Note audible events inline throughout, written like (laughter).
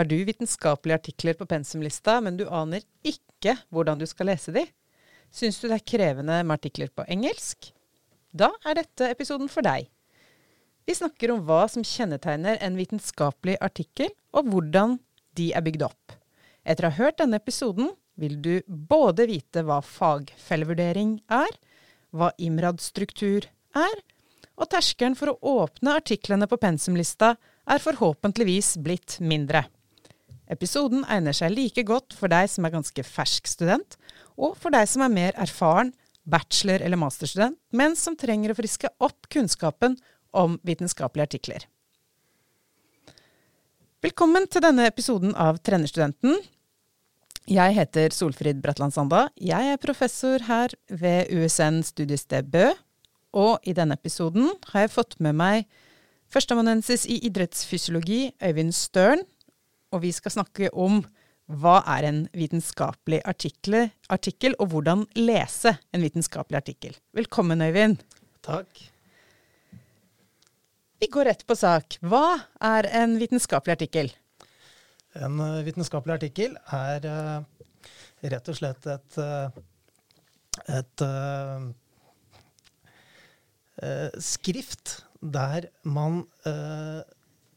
Har du vitenskapelige artikler på pensumlista, men du aner ikke hvordan du skal lese de? Syns du det er krevende med artikler på engelsk? Da er dette episoden for deg. Vi snakker om hva som kjennetegner en vitenskapelig artikkel, og hvordan de er bygd opp. Etter å ha hørt denne episoden vil du både vite hva fagfellevurdering er, hva IMRAD-struktur er, og terskelen for å åpne artiklene på pensumlista er forhåpentligvis blitt mindre. Episoden egner seg like godt for deg som er ganske fersk student, og for deg som er mer erfaren bachelor- eller masterstudent, men som trenger å friske opp kunnskapen om vitenskapelige artikler. Velkommen til denne episoden av Trenerstudenten. Jeg heter Solfrid Bratland Sanda. Jeg er professor her ved USN studiested Bø. Og i denne episoden har jeg fått med meg førsteamanuensis i idrettsfysiologi, Øyvind Støren. Og vi skal snakke om hva er en vitenskapelig artikkel, artikkel, og hvordan lese en vitenskapelig artikkel. Velkommen, Øyvind. Takk. Vi går rett på sak. Hva er en vitenskapelig artikkel? En uh, vitenskapelig artikkel er uh, rett og slett et, uh, et skrift der man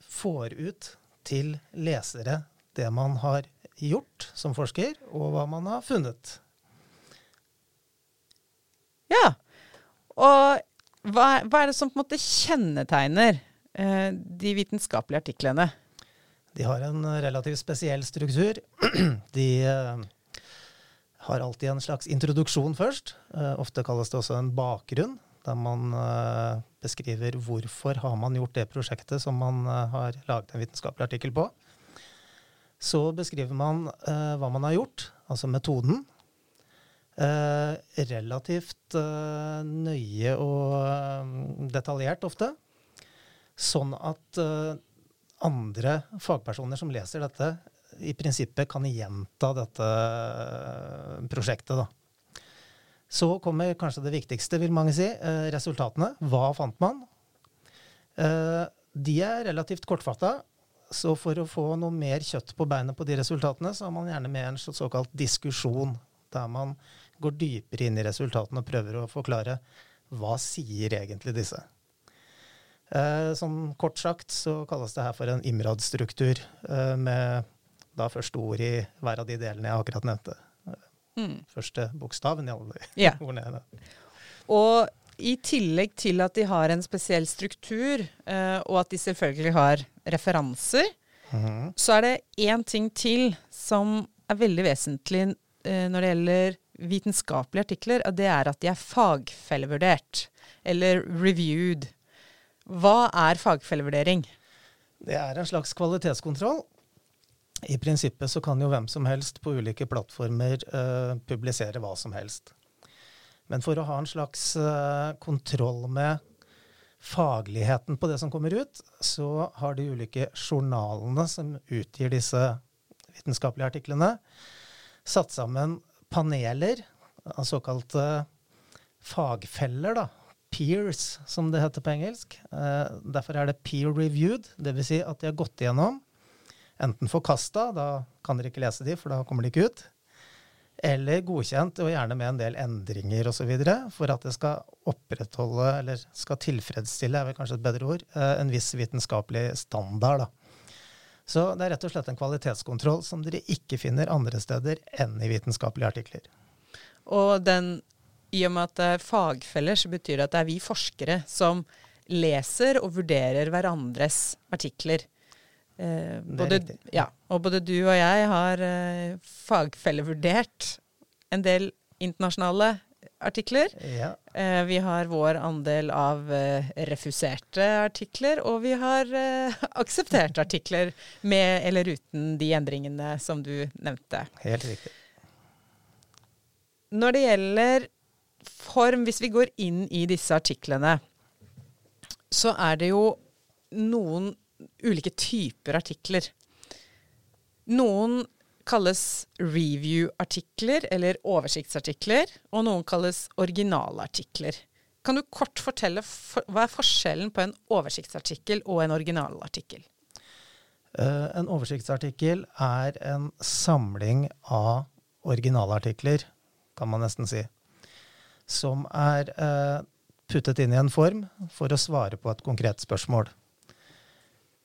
får ut til lesere det man har gjort som forsker, og hva man har funnet. Ja. Og hva, hva, er det som på en måte kjennetegner eh, de vitenskapelige artiklene? De har en relativt spesiell struktur. (clears throat) De eh, har alltid en slags introduksjon først. Eh, ofte kalles det også en bakgrunn, der man eh, beskriver hvorfor har man gjort det prosjektet som man eh, har laget en vitenskapelig artikkel på. Så beskriver man eh, hva man har gjort, altså metoden. Relativt nøye og detaljert ofte. Sånn at andre fagpersoner som leser dette, i prinsippet kan gjenta dette prosjektet. Da. Så kommer kanskje det viktigste, vil mange si. Eh, resultatene. Hva fant man? de er relativt kortfatta. Så for å få noe mer kjøtt på beinet på de resultatene, så har man gjerne med en såkalt diskusjon. Der man går dypere inn i resultatene og prøver å forklare hva sier egentlig disse. Eh, sånn kort sagt så kalles det her for en IMRAD-struktur, eh, med da første ord i hver av de delene jeg akkurat nevnte. Mm. Første bokstaven i alle ja. (laughs) ordene. Og i tillegg til at de har en spesiell struktur, eh, og at de selvfølgelig har referanser, mm -hmm. så er det én ting til som er veldig vesentlig eh, når det gjelder vitenskapelige artikler, og det er at de er fagfellevurdert. Eller reviewed. Hva er fagfellevurdering? Det er en slags kvalitetskontroll. I prinsippet så kan jo hvem som helst på ulike plattformer uh, publisere hva som helst. Men for å ha en slags uh, kontroll med fagligheten på det som kommer ut, så har de ulike journalene som utgir disse vitenskapelige artiklene, satt sammen paneler, såkalte fagfeller, da. Peers, som det heter på engelsk. Uh, derfor er det peer-reviewed, dvs. Si at de har gått igjennom. Enten forkasta, da kan dere ikke lese de, for da kommer de ikke ut. Eller godkjent, og gjerne med en del endringer osv. For at det skal opprettholde, eller skal tilfredsstille, er vel kanskje et bedre ord, eh, en viss vitenskapelig standard. da. Så det er rett og slett en kvalitetskontroll som dere ikke finner andre steder enn i vitenskapelige artikler. Og den, i og med at det er fagfeller, så betyr det at det er vi forskere som leser og vurderer hverandres artikler. Eh, både, ja, og både du og jeg har eh, fagfellevurdert en del internasjonale artikler. Ja. Eh, vi har vår andel av eh, refuserte artikler, og vi har eh, (laughs) aksepterte artikler med eller uten de endringene som du nevnte. Helt riktig. Når det gjelder form, hvis vi går inn i disse artiklene, så er det jo noen ulike typer artikler. Noen kalles review-artikler eller oversiktsartikler, og noen kalles originalartikler. Kan du kort fortelle for, hva er forskjellen på en oversiktsartikkel og en originalartikkel? Uh, en oversiktsartikkel er en samling av originalartikler, kan man nesten si, som er uh, puttet inn i en form for å svare på et konkret spørsmål.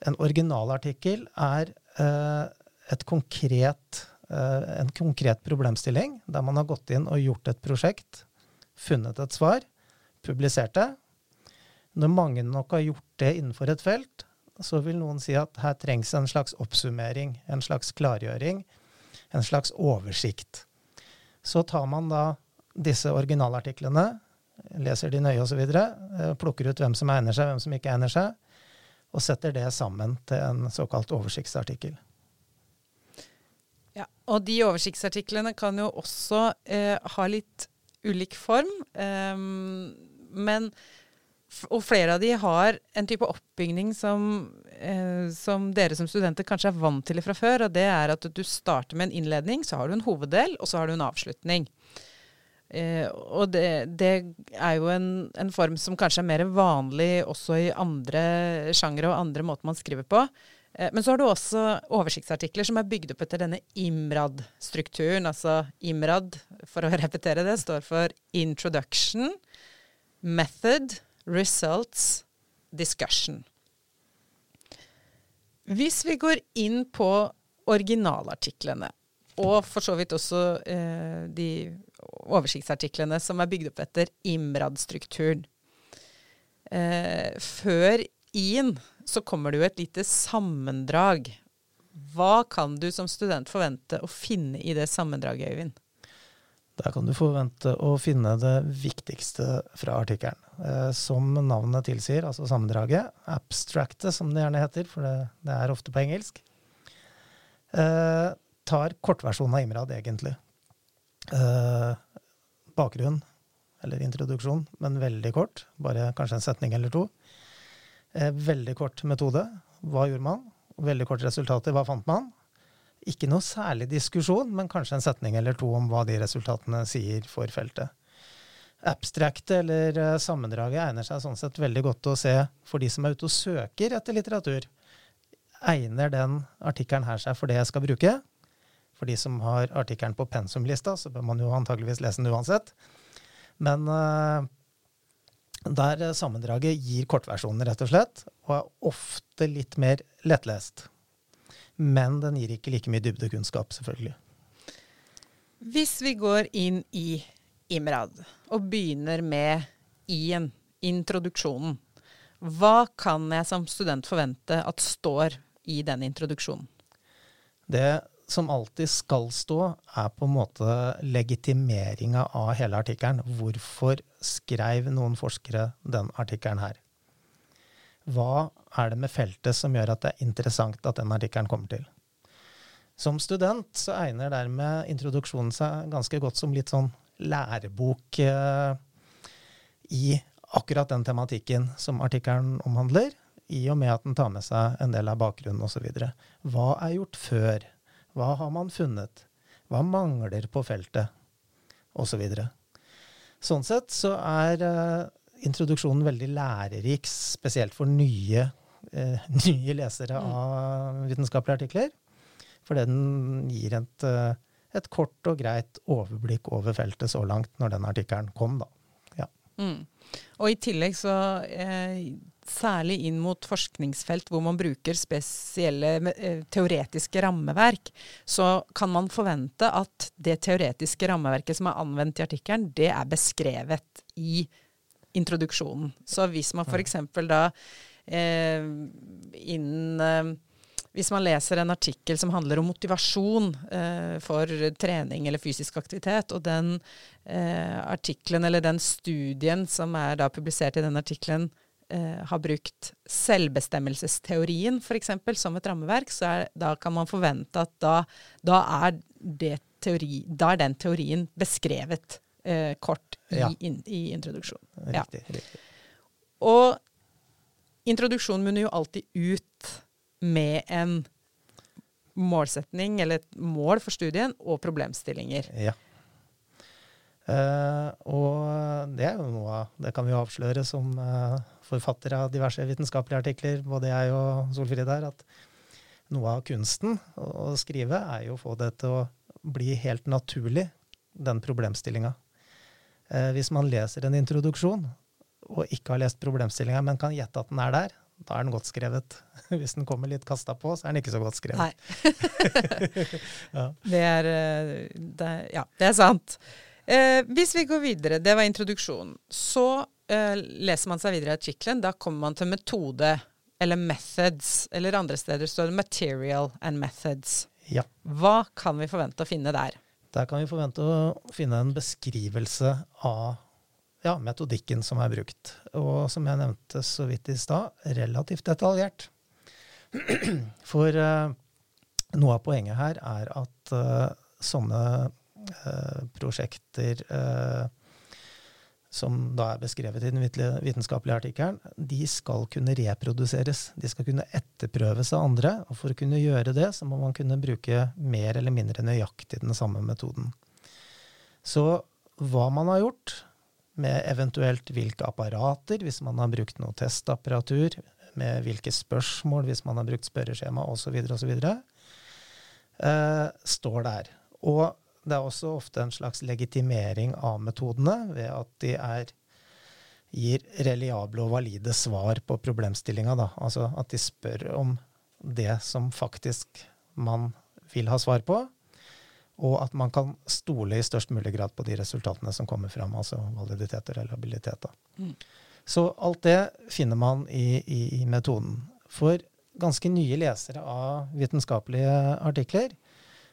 En originalartikkel er eh, konkret, en konkret problemstilling der man har gått inn og gjort et prosjekt, funnet et svar, publisert det. Når mange nok har gjort det innenfor et felt, så vil noen si at her trengs en slags oppsummering, en slags klargjøring, en slags oversikt. Så tar man da disse originalartiklene, leser de nøye osv., eh, plukker ut hvem som egner seg, hvem som ikke egner seg, og setter det sammen til en såkalt oversiktsartikkel. Ja, og de oversiktsartiklene kan jo også eh, ha litt ulik form, eh, men og flere av de har en type oppbygning som, eh, som, dere som studenter kanskje er vant til fra før. Og det er at du starter med en innledning, så har du en hoveddel, og så har du en avslutning. Eh, og det, det, er jo en, en, form som kanskje er mer vanlig også i andre sjangere og andre måter man skriver på. Eh, men så har du også oversiktsartikler som er bygd opp etter denne IMRAD-strukturen. Altså IMRAD, for å (laughs) repetere det, står for Introduction, Method, results, discussion. Hvis vi går inn på originalartiklene, og for så vidt også eh, de oversiktsartiklene som er bygd opp etter IMRAD-strukturen eh, Før IN så kommer det jo et lite sammendrag. Hva kan du som student forvente å finne i det sammendraget, Øyvind? Der kan du forvente å finne det viktigste fra artikkelen. Eh, som navnet tilsier, altså sammendraget. Abstracte, som det gjerne heter, for det, det er ofte på engelsk. Eh, tar kortversjonen av Imrad, egentlig. Eh, bakgrunn, eller introduksjon, men veldig kort. Bare kanskje en setning eller to. Eh, veldig kort metode. Hva gjorde man? Veldig kort resultater. Hva fant man? Ikke noe særlig diskusjon, men kanskje en setning eller to om hva de resultatene sier for feltet. Abstrakte eller uh, sammendraget egner seg sånn sett veldig godt å se for de som er ute og søker etter litteratur. Egner den artikkelen her seg for det jeg skal bruke? For de som har artikkelen på pensumlista, så bør man jo antageligvis lese den uansett. Men uh, der sammendraget gir kortversjonen, rett og slett, og er ofte litt mer lettlest men den gir ikke like mye dybdekunnskap, selvfølgelig. Hvis vi går inn i Imrad og begynner med I-en, introduksjonen, hva kan jeg som student forvente at står i den introduksjonen? Det som alltid skal stå, er på en måte legitimeringa av hele artikkelen. Hvorfor skrev noen forskere den artikkelen her? hva er det med feltet som gjør at det er interessant at den artikkelen kommer til? Som student så egner dermed introduksjonen seg ganske godt som litt sånn lærebok eh, i akkurat den tematikken som artikkelen omhandler, i og med at den tar med seg en del av bakgrunnen osv. Hva er gjort før? Hva har man funnet? Hva mangler på feltet? Osv. Så sånn sett så er uh, introduksjonen veldig lærerik, spesielt for nye, uh, (laughs) nye lesere mm. av vitenskapelige artikler. Fordi den gir et, uh, et, kort og greit overblikk over feltet så langt, når den artikkelen kom, da. Ja. Mm. Og i tillegg så eh, Særlig inn mot forskningsfelt hvor man bruker spesielle eh, teoretiske rammeverk, så kan man forvente at det teoretiske rammeverket som er anvendt i artikkelen, det er beskrevet i introduksjonen. Så hvis man f.eks. da eh, innen eh, hvis man leser en artikkel som handler om motivasjon eh, for trening eller fysisk aktivitet, og den eh, artikkelen eller den studien som er da publisert i den artikkelen, eh, har brukt selvbestemmelsesteorien f.eks. som et rammeverk, så er, da kan man forvente at da, da, er teori, da, er den teorien beskrevet eh, kort i, ja. in, i introduksjonen. Riktig, ja. riktig. Og introduksjonen munner jo alltid ut med en målsetning, eller et mål for studien, og problemstillinger. Ja. Uh, og det er jo noe av Det kan vi jo avsløre som uh, forfattere av diverse vitenskapelige artikler, både jeg og Solfrid her, at Noe av kunsten å skrive er jo å få det til å bli helt naturlig, den problemstillinga. Uh, hvis man leser en introduksjon og ikke har lest problemstillinga, men kan gjette at den er der, da er den godt skrevet. (laughs) Hvis den kommer litt kasta på, så er den ikke så godt skrevet. (laughs) ja. (laughs) Det, er, eh, det, ja, det er sant. Eh, hvis vi går videre, det var introduksjonen. Så eh, leser man seg videre i artikkelen. Da kommer man til metode, eller methods. Eller andre steder står det material and methods. Ja. Hva kan vi forvente å finne der? Der kan vi forvente å finne en beskrivelse av ja, metodikken som er brukt. Og som jeg nevnte så vidt i stad, relativt detaljert. (clears throat) For uh, noe av poenget her er at uh, sånne uh, prosjekter som da er beskrevet i den vitenskapelige artikkelen, de skal kunne reproduseres. De skal kunne etterprøves av andre. Og for å kunne gjøre det, så må man kunne bruke mer eller mindre nøyaktig den samme metoden. Så hva man har gjort, med eventuelt hvilke apparater, hvis man har brukt noe testapparatur, med hvilke spørsmål, hvis man har brukt spørreskjema osv., osv., eh, står der. Og det er også ofte en slags legitimering av metodene ved at de er, gir reliable og valide svar på problemstillinga. Altså at de spør om det som faktisk man vil ha svar på, og at man kan stole i størst mulig grad på de resultatene som kommer fram, altså validitet og reliabilitet. Mm. Så alt det finner man i, i, i, metoden. For ganske nye lesere av vitenskapelige artikler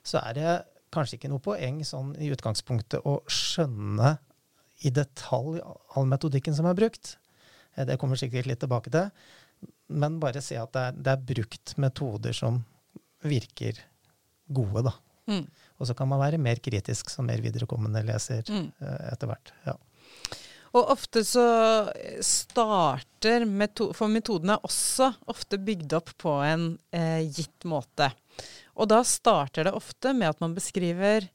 så er det kanskje ikke noe poeng sånn i utgangspunktet å skjønne i detalj all metodikken som er brukt. Eh, det kommer sikkert litt tilbake til. Men bare se at det er, det er brukt metoder som virker gode, da. Mm. Og så kan man være mer kritisk som mer viderekommende leser mm. uh, etter hvert. Ja. Og ofte så starter meto For metoden er også ofte bygd opp på en eh, gitt måte. Og da starter det ofte med at man beskriver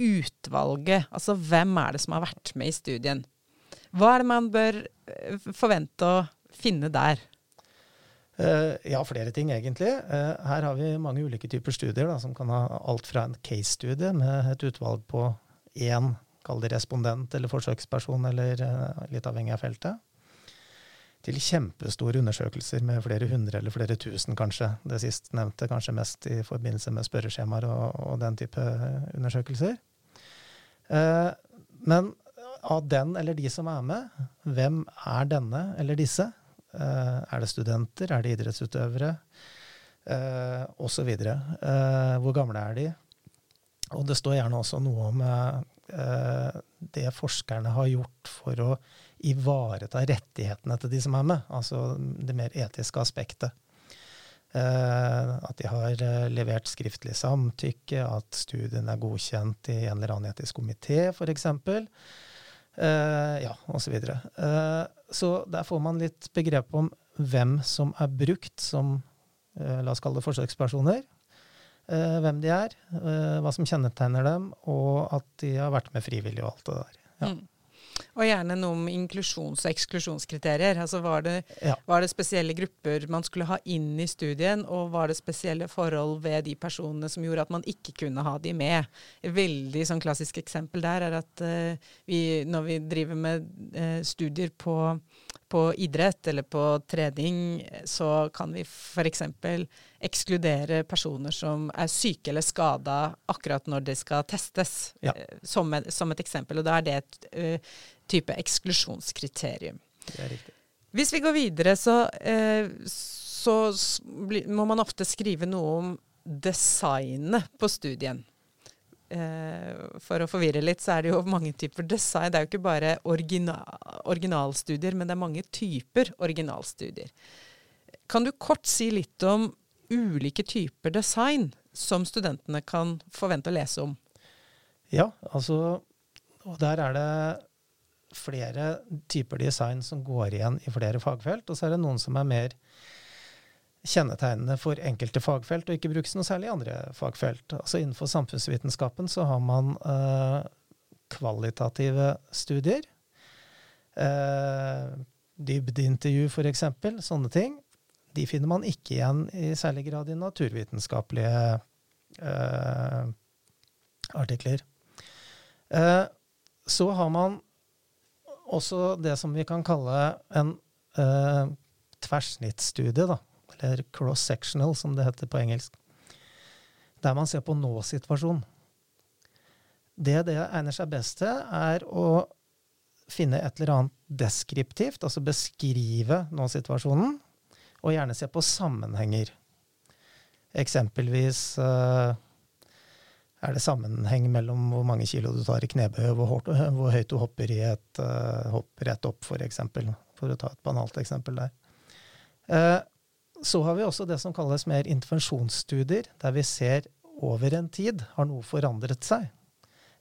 utvalget. Altså hvem er det som har vært med i studien? Hva er det man bør eh, forvente å finne der? Uh, ja, flere ting egentlig. Uh, her har vi mange ulike typer studier, da, som kan ha alt fra en case-studie med et utvalg på én, kall det respondent eller forsøksperson, eller uh, litt avhengig av feltet, til kjempestore undersøkelser med flere hundre eller flere tusen, kanskje. Det sistnevnte kanskje mest i forbindelse med spørreskjemaer og, og den type undersøkelser. men av den eller de som er med, hvem er denne eller disse? Eh, er det studenter? Er det idrettsutøvere? Eh, videre. Eh, hvor gamle er de? Og det står gjerne også noe om det forskerne har gjort for å ivareta rettighetene til de som er med, altså det mer etiske aspektet. At de har levert skriftlig samtykke, at studien er godkjent i en eller annen etisk komité, f.eks. Uh, ja, osv. Så, uh, så der får man litt begrep om hvem som er brukt som uh, la oss kalle det forsøkspersoner. Uh, hvem de er, hva som kjennetegner dem, og at de har vært med frivillig og alt det der. Ja. Mm. Og gjerne noe om inklusjons- og eksklusjonskriterier. Altså var det, ja. var det, spesielle grupper man skulle ha inn i studien, og var det spesielle forhold ved de personene som gjorde at man ikke kunne ha de med? Et veldig sånn klassisk eksempel der er at uh, vi, når vi driver med uh, studier på, på, idrett eller på trening, så kan vi f.eks. ekskludere personer som er syke eller skada akkurat når de skal testes, ja. uh, som, et, som, et, eksempel. Og da er det et type eksklusjonskriterium. Det er riktig. Hvis vi går videre, så, uh, så må man ofte skrive noe om designet på studien. Eh, for å forvirre litt, så er det jo mange typer design. Det er jo ikke bare original, originalstudier, men det er mange typer originalstudier. Kan du kort si litt om ulike typer design som studentene kan forvente å lese om? Ja, altså Og der er det flere typer design som går igjen i flere fagfelt, og så er det noen som er mer kjennetegnende for enkelte fagfelt, og ikke brukes noe særlig i andre fagfelt. Altså Innenfor samfunnsvitenskapen så har man uh, kvalitative studier. Uh, Dybdeintervju, f.eks. Sånne ting. De finner man ikke igjen i særlig grad i naturvitenskapelige eh, artikler. Eh, så har man også det som vi kan kalle en eh, tverrsnittsstudie, da. Eller cross-sectional, som det heter på engelsk. Der man ser på nå-situasjonen. Det det egner seg best til, er å finne et eller annet deskriptivt, altså beskrive nå-situasjonen, og gjerne se på sammenhenger. Eksempelvis uh, er det sammenheng mellom hvor mange kilo du tar i knebøy, hvor, (laughs) hvor, høyt du hopper i et uh, hopp rett opp, for eksempel. For å ta et banalt eksempel der. Uh, så har vi også det som kalles mer intervensjonsstudier, der vi ser over en tid har noe forandret seg.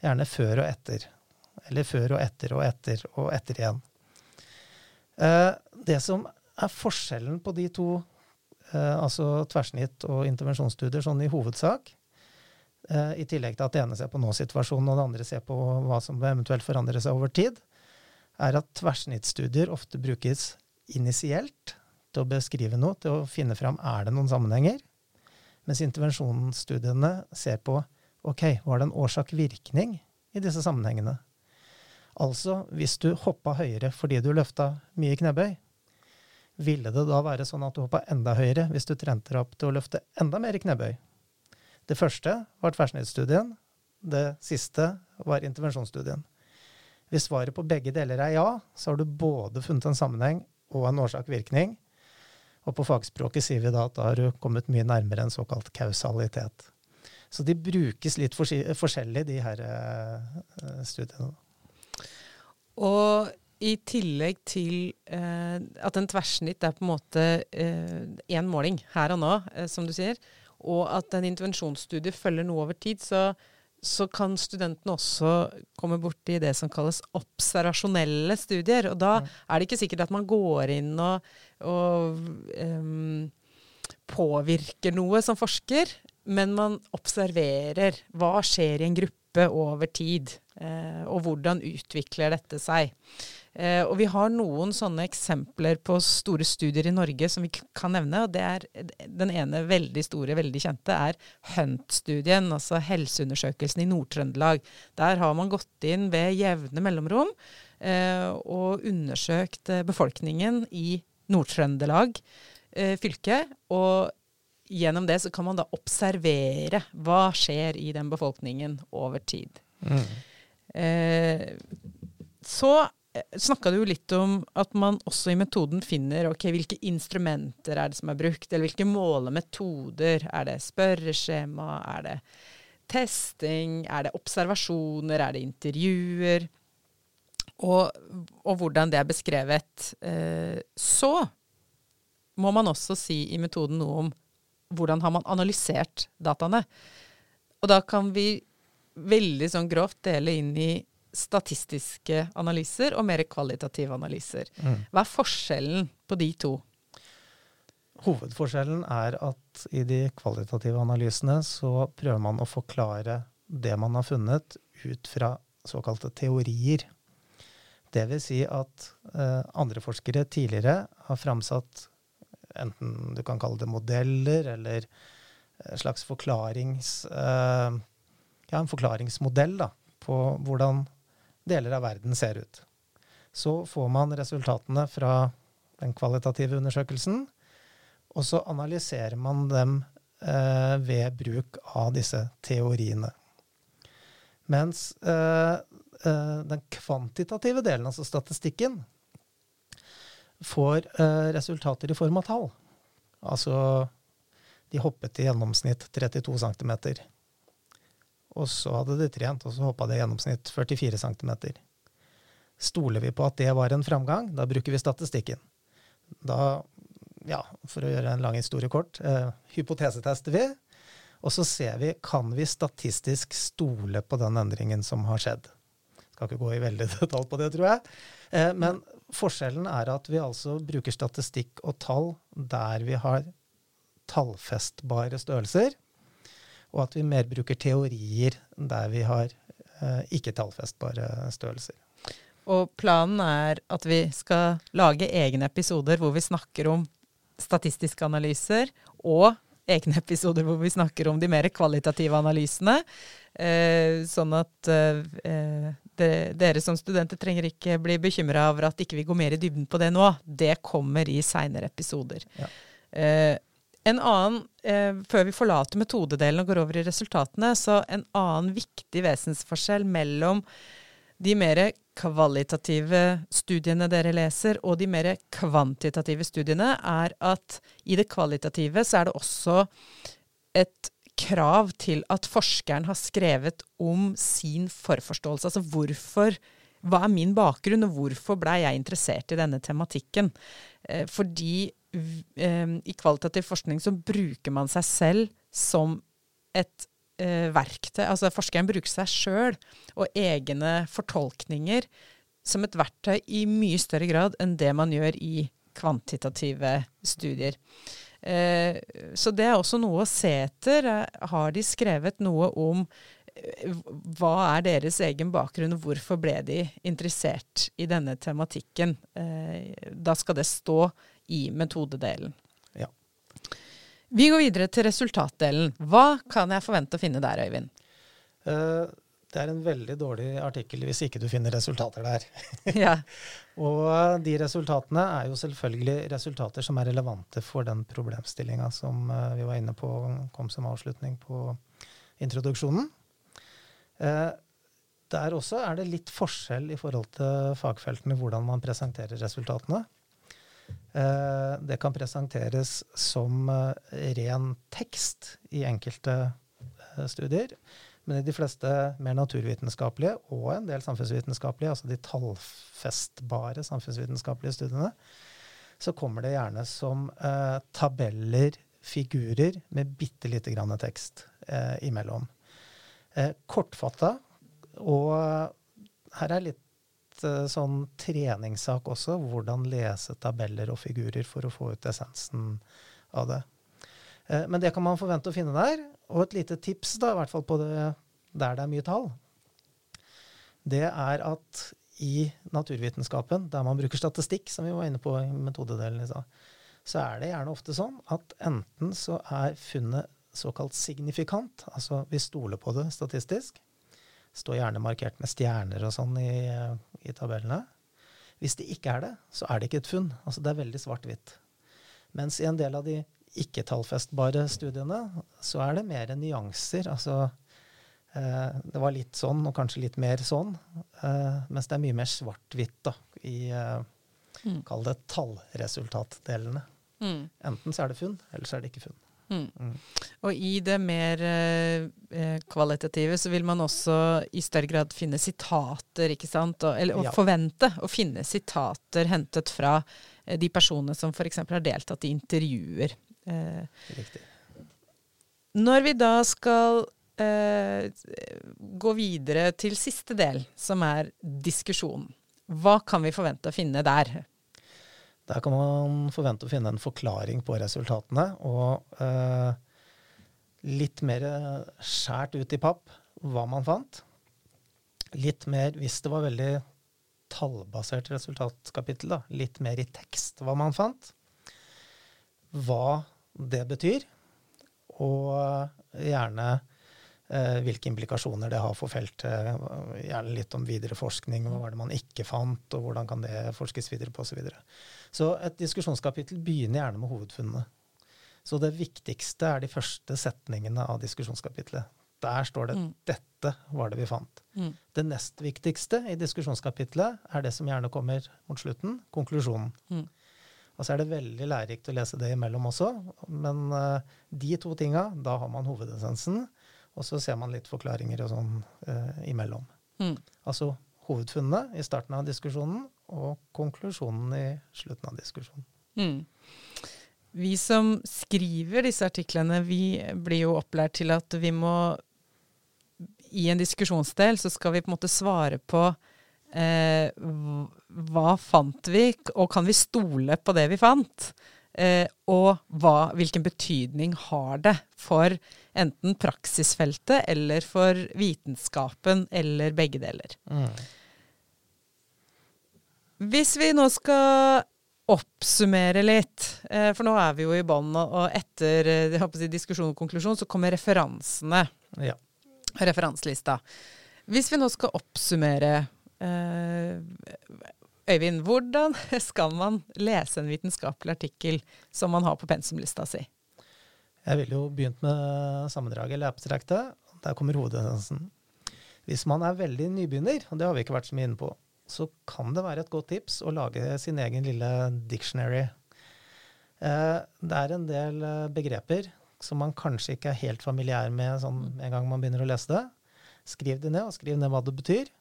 Gjerne før og etter. Eller før og etter og etter og etter igjen. Det som er forskjellen på de to, altså tverrsnitt og intervensjonsstudier, sånn i hovedsak, Eh, I tillegg til at det ene ser på nå-situasjonen, og det andre ser på hva som eventuelt forandrer seg over tid, er at tverrsnittstudier ofte brukes initielt til å beskrive noe, til å finne fram er det noen sammenhenger, mens intervensjonsstudiene ser på ok, var det en årsak-virkning i disse sammenhengene. Altså, hvis du hoppa høyere fordi du løfta mye knebøy, ville det da være sånn at du hoppa enda høyere hvis du trente deg opp til å løfte enda mer knebøy? Det første var tverrsnittstudien. Det siste var intervensjonsstudien. Hvis svaret på begge deler er ja, så har du både funnet en sammenheng og en årsak-virkning. Og på fagspråket sier vi da at da har du kommet mye nærmere en såkalt kausalitet. Så de brukes litt forskjellig, de her uh, studiene. Og i tillegg til eh, at en tverrsnitt er på en måte én eh, måling her og nå, som du sier, og at en intervensjonsstudie følger noe over tid, så, så kan studentene også komme borti det som kalles observasjonelle studier. Og da er det ikke sikkert at man går inn og, og um, påvirker noe som forsker, men man observerer hva skjer i en gruppe over tid, eh, og hvordan utvikler dette seg. Eh, og vi har noen sånne eksempler på store studier i Norge som vi kan nevne. og det er Den ene veldig store, veldig kjente er HUNT-studien, altså helseundersøkelsen i Nord-Trøndelag. Der har man gått inn ved jevne mellomrom eh, og undersøkt eh, befolkningen i Nord-Trøndelag fylke. og Gjennom det så kan man da observere hva skjer i den befolkningen over tid. Mm. Eh, så snakka du jo litt om at man også i metoden finner okay, hvilke instrumenter er det som er brukt, eller hvilke målemetoder. Er det spørreskjema, er det testing, er det observasjoner, er det intervjuer? Og, og hvordan det er beskrevet. Eh, så må man også si i metoden noe om hvordan har man analysert dataene. Og da kan vi veldig sånn grovt dele inn i statistiske analyser og mer kvalitative analyser. Mm. Hva er forskjellen på de to? Hovedforskjellen er at i de kvalitative analysene så prøver man å forklare det man har funnet, ut fra såkalte teorier. Det vil si at eh, andre forskere tidligere har framsatt enten du kan kalle det modeller, eller en slags forklarings... Eh, ja, en forklaringsmodell da, på hvordan deler av verden ser ut. Så får man resultatene fra den kvalitative undersøkelsen, og så analyserer man dem eh, ved bruk av disse teoriene. Mens eh, eh, den kvantitative delen, altså statistikken, får eh, resultater i form av tall. Altså de hoppet i gjennomsnitt 32 cm. Og så hadde de trent, og så hoppa det i gjennomsnitt 44 cm. Stoler vi på at det var en framgang, da bruker vi statistikken. Da, ja, for å gjøre en lang historie kort, eh, hypotesetester vi, og så ser vi kan vi statistisk stole på den endringen som har skjedd. Skal ikke gå i veldig (laughs) detalj på det, tror jeg. Eh, men forskjellen er at vi altså bruker statistikk og tall der vi har tallfestbare størrelser og at vi mer bruker teorier der vi har eh, ikke-tallfestbare størrelser. Og planen er at vi skal lage egne episoder hvor vi snakker om statistiske analyser og egne episoder hvor vi snakker om de mer kvalitative analysene. Eh, sånn at eh, de, dere som studenter trenger ikke bli bekymra over at ikke vi går mer i dybden på det nå. Det kommer i seinere episoder. Ja. Eh, en annen, eh, Før vi forlater metodedelen og går over i resultatene, så en annen viktig vesensforskjell mellom de mer kvalitative studiene dere leser, og de mer kvantitative studiene, er at i det kvalitative så er det også et krav til at forskeren har skrevet om sin forforståelse. Altså hvorfor Hva er min bakgrunn, og hvorfor blei jeg interessert i denne tematikken? Eh, fordi i kvalitativ forskning så bruker man seg selv som et eh, verktøy. Altså forskeren bruker seg sjøl og egne fortolkninger som et verktøy i mye større grad enn det man gjør i kvantitative studier. Eh, så det er også noe å se etter. Eh, har de skrevet noe om hva er deres egen bakgrunn, og hvorfor ble de interessert i denne tematikken? Da skal det stå i metodedelen. Ja. Vi går videre til resultatdelen. Hva kan jeg forvente å finne der, Øyvind? Uh, det er en veldig dårlig artikkel hvis ikke du finner resultater der. (laughs) ja. og de resultatene er jo selvfølgelig resultater som er relevante for den problemstillinga som uh, vi var inne på kom som avslutning på introduksjonen. Eh, der også er det litt forskjell i forhold til fagfeltene hvordan man presenterer resultatene. Uh, det kan presenteres som ren tekst i enkelte studier. Men i de fleste mer naturvitenskapelige og en del samfunnsvitenskapelige, altså de tallfestbare samfunnsvitenskapelige studiene, så kommer det gjerne som eh, tabeller, figurer, med bitte lite grann tekst eh, imellom. Eh, kortfatta, og her er litt eh, sånn treningssak også, hvordan lese tabeller og figurer for å få ut essensen av det. Eh, men det kan man forvente å finne der. Og et lite tips, da, i hvert fall på det der det er mye tall, det er at i naturvitenskapen, der man bruker statistikk, som vi var inne på i metodedelen i så er det gjerne ofte sånn at enten så er funnet såkalt signifikant, altså vi stoler på det statistisk, står gjerne markert med stjerner og sånn i, i tabellene. Hvis det ikke er det, så er det ikke et funn. Altså det er veldig svart-hvitt. Mens i en del av de ikke-tallfestbare studiene, så er det mer nyanser. Altså eh, det var litt sånn, og kanskje litt mer sånn. Eh, mens det er mye mer svart-hvitt i eh, mm. Kall det tallresultatdelene. Mm. Enten så er det funn, eller så er det ikke funn. Mm. Mm. Og i det mer eh, eh, kvalitative så vil man også i større grad finne sitater, ikke sant? Og, eller og ja. forvente å finne sitater hentet fra eh, de personene som f.eks. har deltatt i intervjuer. Eh, Riktig. Når vi da skal eh, gå videre til siste del, som er diskusjon, hva kan vi forvente å finne der? Der kan man forvente å finne en forklaring på resultatene, og eh, litt mer skjært ut i papp hva man fant. Litt mer, hvis det var veldig tallbasert resultatkapittel, da, litt mer i tekst hva man fant. Hva det betyr, og gjerne eh, hvilke implikasjoner det har for feltet. Gjerne litt om videre forskning, hva var det man ikke fant, og hvordan kan det forskes videre på osv. Så, videre. så et diskusjonskapittel begynner gjerne med hovedfunnene. Så det viktigste er de første setningene av diskusjonskapitlet. Der står det mm. 'dette var det vi fant'. Mm. Det nest viktigste i diskusjonskapitlet er det som gjerne kommer mot slutten, konklusjonen. Mm. Og så er det veldig lærerikt å lese det imellom også. Men uh, de to tinga, da har man hovedessensen. Og så ser man litt forklaringer og sånn eh, imellom. Mm. Altså hovedfunnene i starten av diskusjonen, og konklusjonen i slutten av diskusjonen. Mm. Vi som skriver disse artiklene, vi blir jo opplært til at vi må I en diskusjonsdel så skal vi på en måte svare på eh, hva fant vi, og kan vi stole på det vi fant? Eh, og hva, hvilken betydning har det for enten praksisfeltet eller for vitenskapen, eller begge deler? Mm. Hvis vi nå skal oppsummere litt. Eh, for nå er vi jo i bånn, og etter eh, si, diskusjon og konklusjon så kommer referansene. Ja. Referanselista. Hvis vi nå skal oppsummere eh, Øyvind, hvordan (laughs) skal man lese en vitenskapelig artikkel som man har på pensumlista si? Jeg ville jo begynt med sammendraget eller abstraktet. Der kommer hovedessensen. Hvis man er veldig nybegynner, og det har vi ikke vært så mye inne på, så kan det være et godt tips å lage sin egen lille dictionary. Eh, det er en del eh, begreper som man kanskje ikke er helt familiær med sånn en gang man begynner å lese det. Skriv det ned, og skriv ned hva det betyr.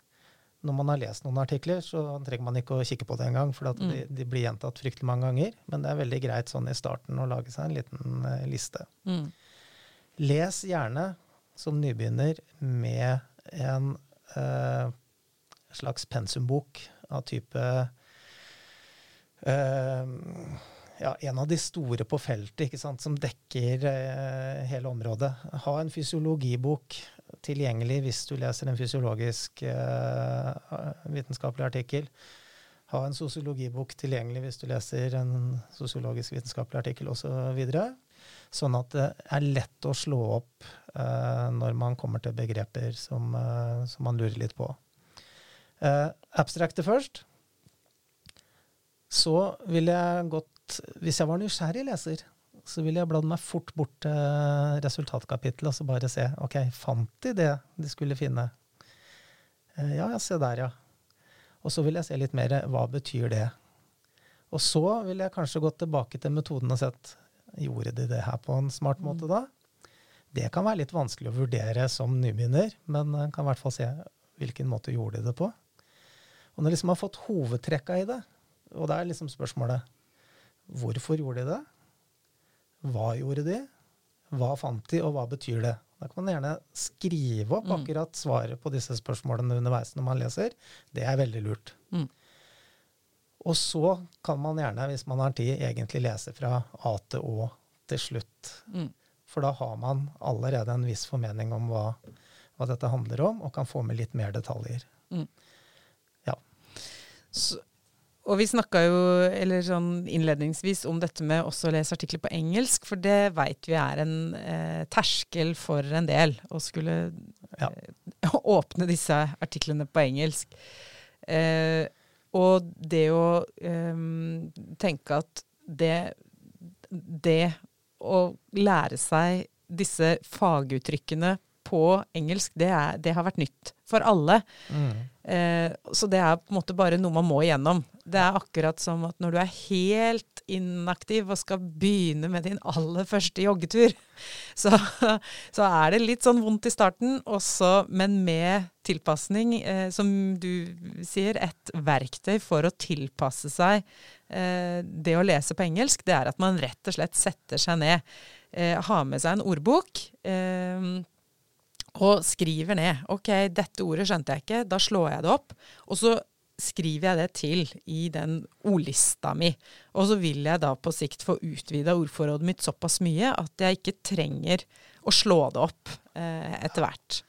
Når man har lest noen artikler, så trenger man ikke å kikke på det engang, for mm. de, de, blir gjentatt fryktelig mange ganger. Men det er veldig greit sånn i starten å lage seg en liten uh, liste. Mm. Les gjerne som nybegynner med en uh, slags pensumbok av type uh, ja, en av de store på feltet ikke sant, som dekker uh, hele området. Ha en fysiologibok tilgjengelig hvis du leser en fysiologisk uh, vitenskapelig artikkel. Ha en sosiologibok tilgjengelig hvis du leser en sosiologisk vitenskapelig artikkel osv. Så sånn at det er lett å slå opp uh, når man kommer til begreper som, som man lurer litt på. Abstrakte først. Så ville jeg gått Hvis jeg var nysgjerrig leser, så ville jeg bladd meg fort bort til resultatkapittelet og så bare se. OK, fant de det de skulle finne? Uh, ja, ja, se der, ja. Og så vil jeg se litt mer hva betyr det. Og så ville jeg kanskje gått tilbake til metoden og sett gjorde de det her på en smart måte da? Det kan være litt vanskelig å vurdere som nybegynner, men kan i hvert fall se hvilken måte gjorde de det på. Og når de liksom har fått hovedtrekka i det, og det er liksom spørsmålet hvorfor gjorde de det? Hva gjorde de? Hva fant de, og hva betyr det? Da kan man gjerne skrive opp mm. akkurat svaret på disse spørsmålene underveis når man leser. Det er veldig lurt. Mm. Og så kan man gjerne, hvis man har tid, egentlig lese fra A til Å til slutt. Mm. For da har man allerede en viss formening om hva, hva, dette handler om, og kan få med litt mer detaljer. Mm. Så, og vi snakka jo eller sånn innledningsvis om dette med også å lese artikler på engelsk, for det veit vi er en eh, terskel for en del å skulle ja. eh, (laughs) åpne disse artiklene på engelsk. Eh, og det å eh, tenke at det, det å lære seg disse faguttrykkene på engelsk, det, er, det har vært nytt for alle. Mm. Eh, så det er på en måte bare noe man må igjennom. Det er akkurat som at når du er helt inaktiv og skal begynne med din aller første joggetur, (laughs) så, så er det litt sånn vondt i starten, også, men med tilpasning, eh, som du sier, et verktøy for å tilpasse seg eh, det å lese på engelsk, det er at man rett og slett setter seg ned, eh, har med seg en ordbok. Eh, og skriver ned. OK, dette ordet skjønte jeg ikke. Da slår jeg det opp. Og så skriver jeg det til i den ordlista mi. Og så vil jeg da på sikt få utvida ordforrådet mitt såpass mye at jeg ikke trenger å slå det opp eh, etter hvert.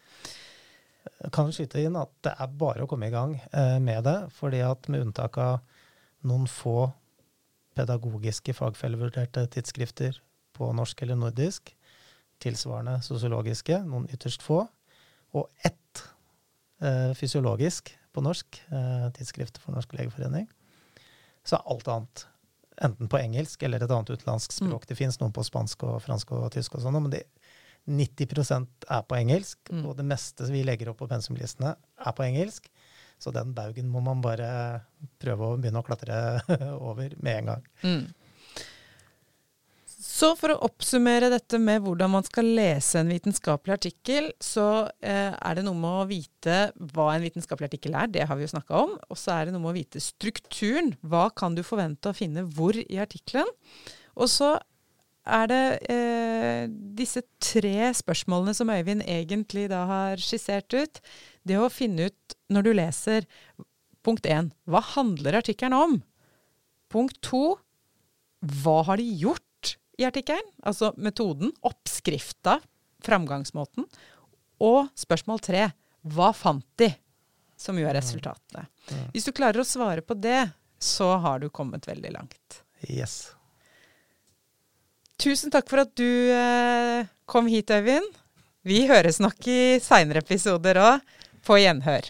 Jeg kan skyte inn at det er bare å komme i gang eh, med det. fordi at med unntak av noen få pedagogiske fagfellevurderte tidsskrifter på norsk eller nordisk, tilsvarende sosiologiske, noen ytterst få, og ett eh, fysiologisk på norsk, eh, tidsskriftet for Norsk legeforening. Så er alt annet enten på engelsk eller et annet utenlandsk mm. språk. Mm. Det fins noen på spansk og fransk og tysk og sånn, men det, 90% er på engelsk, mm. og det meste vi legger opp på pensumlistene, er på engelsk. Så den baugen må man bare prøve å begynne å klatre (laughs) over med en gang. Mm. Så for å oppsummere dette med hvordan man skal lese en vitenskapelig artikkel, så eh, er det noe med å vite hva en vitenskapelig artikkel er, det har vi jo snakka om. Og så er det noe med å vite strukturen. Hva kan du forvente å finne hvor i artikkelen? Og så er det eh, disse tre spørsmålene som Øyvind egentlig da har skissert ut. Det å finne ut når du leser Punkt én hva handler artikkelen om? Punkt to hva har de gjort? I artikkelen. Altså metoden, oppskrifta, framgangsmåten. Og spørsmål tre hva fant de? Som jo er resultatene. Hvis du klarer å svare på det, så har du kommet veldig langt. Yes. Tusen takk for at du eh, kom hit, Øyvind. Vi høres nok i seinere episoder òg. På gjenhør.